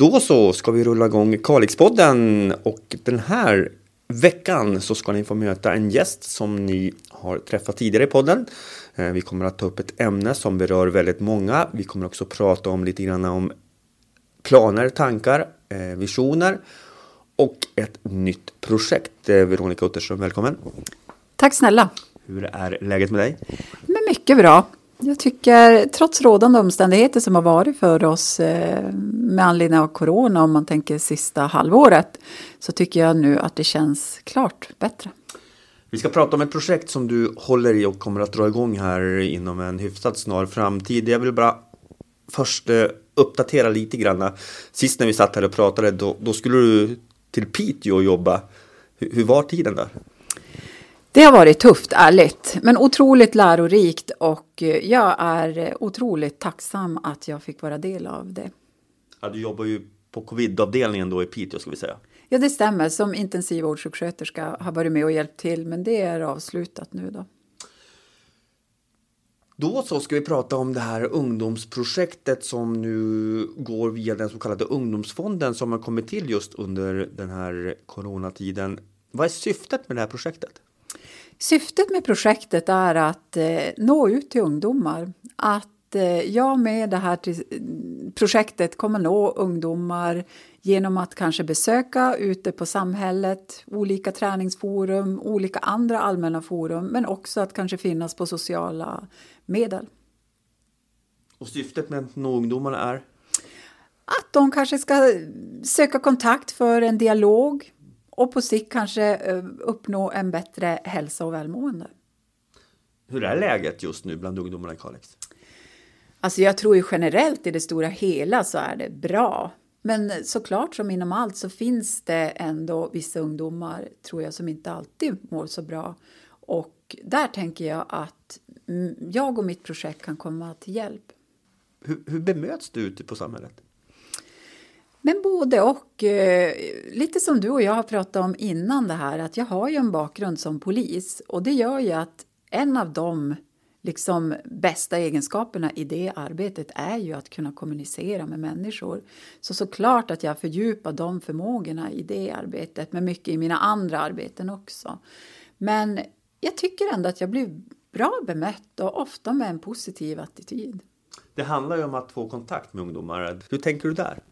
Då så ska vi rulla igång Kalixpodden och den här veckan så ska ni få möta en gäst som ni har träffat tidigare i podden. Eh, vi kommer att ta upp ett ämne som berör väldigt många. Vi kommer också prata om lite grann om planer, tankar, eh, visioner och ett nytt projekt. Eh, Veronica Utterström, välkommen! Tack snälla! Hur är läget med dig? Men mycket bra. Jag tycker trots rådande omständigheter som har varit för oss eh, med anledning av corona om man tänker sista halvåret så tycker jag nu att det känns klart bättre. Vi ska prata om ett projekt som du håller i och kommer att dra igång här inom en hyfsat snar framtid. Jag vill bara först eh, uppdatera lite grann. Sist när vi satt här och pratade då, då skulle du till Piteå och jobba. Hur, hur var tiden där? Det har varit tufft, ärligt, men otroligt lärorikt och jag är otroligt tacksam att jag fick vara del av det. Ja, du jobbar ju på covidavdelningen då i Piteå ska vi säga. Ja, det stämmer. Som intensivvårdssjuksköterska har varit med och hjälpt till, men det är avslutat nu då. Då så ska vi prata om det här ungdomsprojektet som nu går via den så kallade ungdomsfonden som har kommit till just under den här coronatiden. Vad är syftet med det här projektet? Syftet med projektet är att eh, nå ut till ungdomar. Att eh, jag med det här till, projektet kommer nå ungdomar genom att kanske besöka ute på samhället, olika träningsforum, olika andra allmänna forum, men också att kanske finnas på sociala medel. Och syftet med att nå ungdomarna är? Att de kanske ska söka kontakt för en dialog, och på sikt kanske eh, uppnå en bättre hälsa och välmående. Hur är läget just nu bland ungdomarna i Kalix? Alltså jag tror ju generellt i det stora hela så är det bra. Men såklart som inom allt så finns det ändå vissa ungdomar tror jag som inte alltid mår så bra. Och där tänker jag att jag och mitt projekt kan komma till hjälp. Hur, hur bemöts du ute på samhället? Men både och. Eh, lite som du och jag har pratat om innan det här att jag har ju en bakgrund som polis och det gör ju att en av de liksom bästa egenskaperna i det arbetet är ju att kunna kommunicera med människor. Så såklart att jag fördjupar de förmågorna i det arbetet, men mycket i mina andra arbeten också. Men jag tycker ändå att jag blir bra bemött och ofta med en positiv attityd. Det handlar ju om att få kontakt med ungdomar. Hur tänker du där?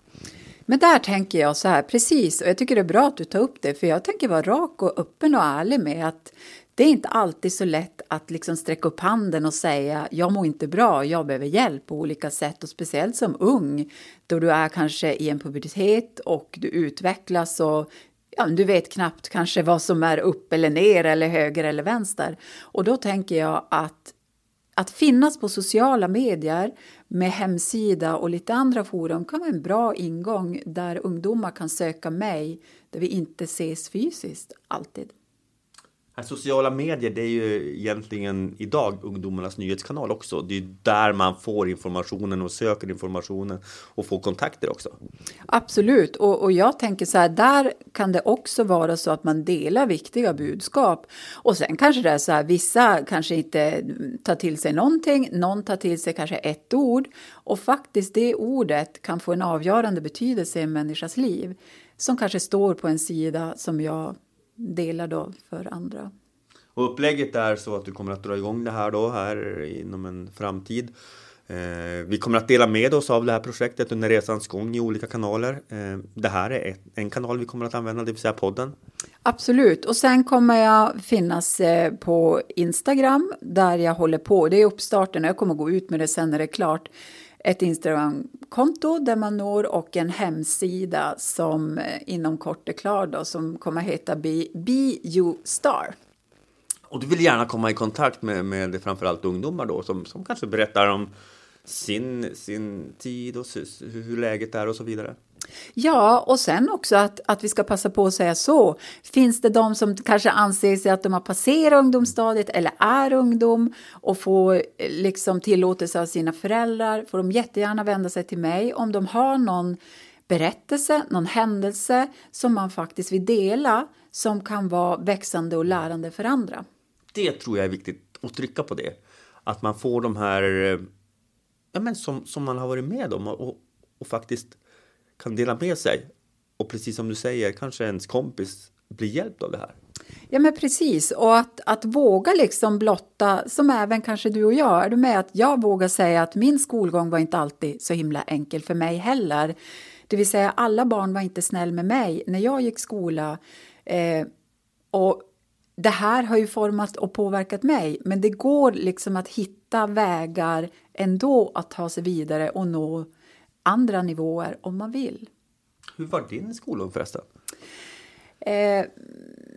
Men där tänker jag så här, precis, och jag tycker det är bra att du tar upp det, för jag tänker vara rak och öppen och ärlig med att det är inte alltid så lätt att liksom sträcka upp handen och säga jag mår inte bra, jag behöver hjälp på olika sätt och speciellt som ung då du är kanske i en pubertet och du utvecklas och ja, du vet knappt kanske vad som är upp eller ner eller höger eller vänster. Och då tänker jag att att finnas på sociala medier med hemsida och lite andra forum kan vara en bra ingång där ungdomar kan söka mig där vi inte ses fysiskt alltid. Sociala medier det är ju egentligen idag ungdomarnas nyhetskanal också. Det är där man får informationen och söker informationen och får kontakter också. Absolut, och, och jag tänker så här, där kan det också vara så att man delar viktiga budskap. Och sen kanske det är så här, vissa kanske inte tar till sig någonting, någon tar till sig kanske ett ord och faktiskt det ordet kan få en avgörande betydelse i en människas liv som kanske står på en sida som jag delar då för andra. Och upplägget är så att du kommer att dra igång det här då här inom en framtid. Eh, vi kommer att dela med oss av det här projektet under resans gång i olika kanaler. Eh, det här är ett, en kanal vi kommer att använda, det vill säga podden. Absolut, och sen kommer jag finnas eh, på Instagram där jag håller på. Det är uppstarten, jag kommer gå ut med det sen när det är klart ett Instagramkonto där man når och en hemsida som eh, inom kort är klar då, som kommer att heta Be, Be You Star. Och du vill gärna komma i kontakt med, med framförallt ungdomar då som, som kanske berättar om sin, sin tid och hur läget är och så vidare? Ja, och sen också att, att vi ska passa på att säga så. Finns det de som kanske anser sig att de har passerat ungdomsstadiet eller är ungdom och får eh, liksom tillåtelse av sina föräldrar får de jättegärna vända sig till mig om de har någon berättelse, någon händelse som man faktiskt vill dela som kan vara växande och lärande för andra. Det tror jag är viktigt att trycka på det. Att man får de här eh, ja, men som, som man har varit med om och, och faktiskt kan dela med sig. Och precis som du säger, kanske ens kompis blir hjälpt av det här. Ja men precis och att, att våga liksom blotta, som även kanske du och jag, är du med att jag vågar säga att min skolgång var inte alltid så himla enkel för mig heller. Det vill säga alla barn var inte snäll med mig när jag gick skola. Eh, och det här har ju format och påverkat mig men det går liksom att hitta vägar ändå att ta sig vidare och nå andra nivåer om man vill. Hur var din skolgång förresten? Eh,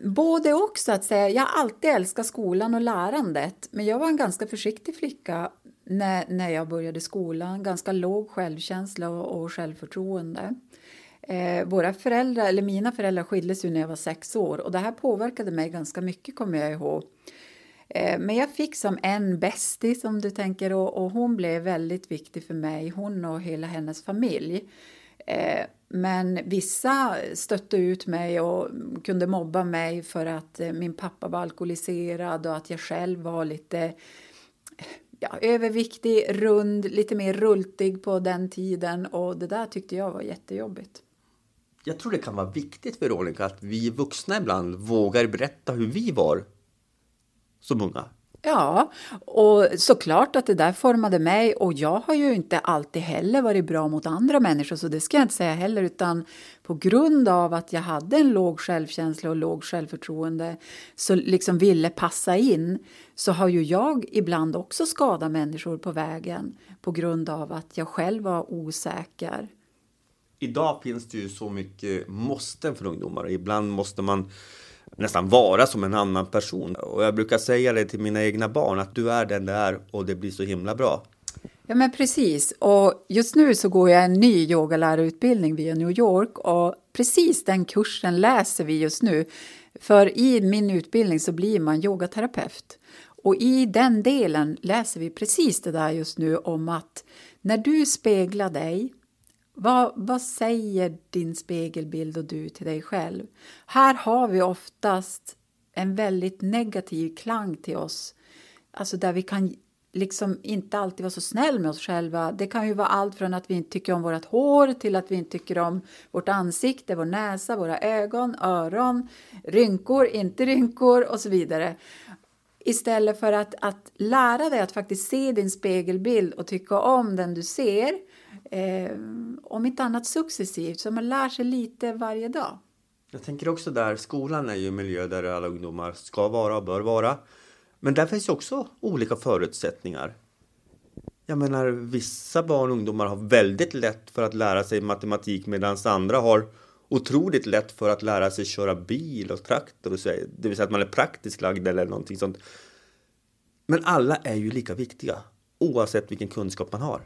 både och så att säga. Jag har alltid älskat skolan och lärandet men jag var en ganska försiktig flicka när, när jag började skolan. Ganska låg självkänsla och, och självförtroende. Eh, våra föräldrar, eller mina föräldrar skildes ju när jag var sex år och det här påverkade mig ganska mycket kommer jag ihåg. Eh, men jag fick som en bästis om du tänker och, och, hon blev väldigt viktig för mig, hon och hela hennes familj. Eh, men vissa stötte ut mig och kunde mobba mig för att eh, min pappa var alkoholiserad och att jag själv var lite ja, överviktig, rund, lite mer rultig på den tiden och det där tyckte jag var jättejobbigt. Jag tror det kan vara viktigt, Veronica, att vi vuxna ibland vågar berätta hur vi var som unga. Ja, och såklart att det där formade mig och jag har ju inte alltid heller varit bra mot andra människor så det ska jag inte säga heller utan på grund av att jag hade en låg självkänsla och låg självförtroende så liksom ville passa in så har ju jag ibland också skadat människor på vägen på grund av att jag själv var osäker. Idag finns det ju så mycket måsten för ungdomar. Ibland måste man nästan vara som en annan person. Och jag brukar säga det till mina egna barn att du är den du är och det blir så himla bra. Ja men precis och just nu så går jag en ny yogalärarutbildning via New York och precis den kursen läser vi just nu. För i min utbildning så blir man yogaterapeut. Och i den delen läser vi precis det där just nu om att när du speglar dig vad, vad säger din spegelbild och du till dig själv? Här har vi oftast en väldigt negativ klang till oss. Alltså där vi kan liksom inte alltid vara så snäll med oss själva. Det kan ju vara allt från att vi inte tycker om vårt hår till att vi inte tycker om vårt ansikte, vår näsa, våra ögon, öron, rynkor, inte rynkor och så vidare. Istället för att, att lära dig att faktiskt se din spegelbild och tycka om den du ser eh, om inte annat successivt, så man lär sig lite varje dag. Jag tänker också där, skolan är ju en miljö där alla ungdomar ska vara och bör vara. Men där finns ju också olika förutsättningar. Jag menar, vissa barn och ungdomar har väldigt lätt för att lära sig matematik medan andra har otroligt lätt för att lära sig köra bil och traktor, och så, det vill säga att man är praktiskt lagd eller någonting sånt. Men alla är ju lika viktiga, oavsett vilken kunskap man har.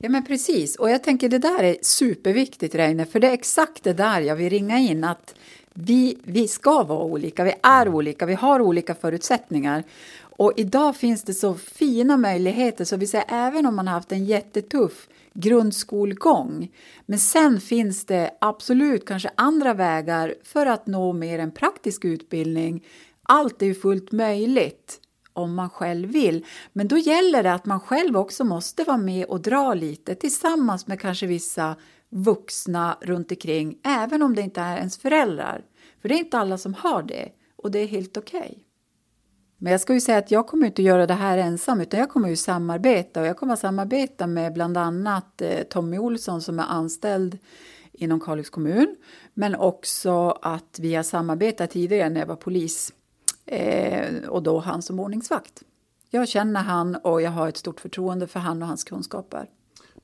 Ja men precis och jag tänker det där är superviktigt Reine för det är exakt det där jag vill ringa in att vi, vi ska vara olika, vi är olika, vi har olika förutsättningar. Och idag finns det så fina möjligheter så vi säger även om man har haft en jättetuff grundskolgång. Men sen finns det absolut kanske andra vägar för att nå mer en praktisk utbildning. Allt är ju fullt möjligt om man själv vill. Men då gäller det att man själv också måste vara med och dra lite tillsammans med kanske vissa vuxna runt omkring, även om det inte är ens föräldrar. För det är inte alla som har det och det är helt okej. Okay. Men jag ska ju säga att jag kommer inte att göra det här ensam utan jag kommer ju samarbeta och jag kommer att samarbeta med bland annat eh, Tommy Olsson som är anställd inom Kalix kommun men också att vi har samarbetat tidigare när jag var polis eh, och då han som ordningsvakt. Jag känner han och jag har ett stort förtroende för han och hans kunskaper.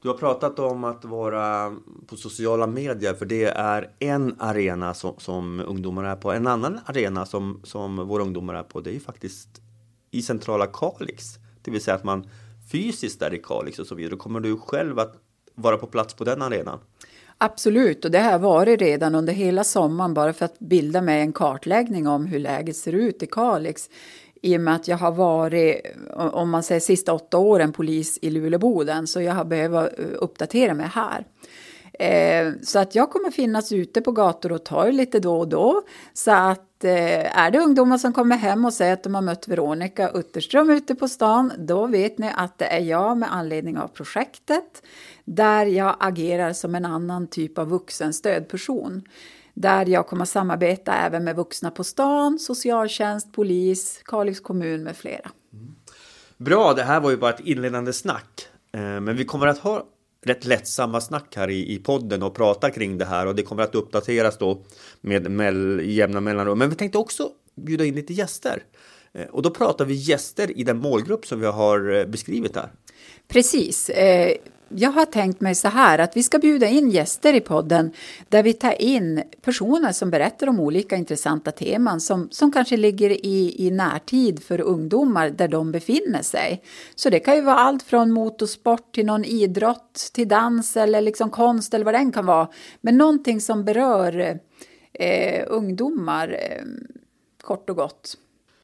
Du har pratat om att vara på sociala medier för det är en arena som, som ungdomar är på. En annan arena som, som våra ungdomar är på det är ju faktiskt i centrala Kalix. Det vill säga att man fysiskt är i Kalix och så vidare. Kommer du själv att vara på plats på den arenan. Absolut, och det har jag varit redan under hela sommaren bara för att bilda mig en kartläggning om hur läget ser ut i Kalix. I och med att jag har varit, om man säger sista åtta åren, polis i Luleboden så jag har behövt uppdatera mig här. Eh, så att jag kommer finnas ute på gator och torg lite då och då. Så att eh, är det ungdomar som kommer hem och säger att de har mött Veronica Utterström ute på stan, då vet ni att det är jag med anledning av projektet där jag agerar som en annan typ av vuxenstödperson. Där jag kommer samarbeta även med vuxna på stan, socialtjänst, polis, Kalix kommun med flera. Mm. Bra, det här var ju bara ett inledande snack. Eh, men vi kommer att ha rätt lättsamma snack här i, i podden och prata kring det här och det kommer att uppdateras då med mell, jämna mellanrum. Men vi tänkte också bjuda in lite gäster. Eh, och då pratar vi gäster i den målgrupp som vi har eh, beskrivit här. Precis eh, jag har tänkt mig så här att vi ska bjuda in gäster i podden där vi tar in personer som berättar om olika intressanta teman som, som kanske ligger i, i närtid för ungdomar där de befinner sig. Så det kan ju vara allt från motorsport till någon idrott till dans eller liksom konst eller vad den kan vara. Men någonting som berör eh, ungdomar eh, kort och gott.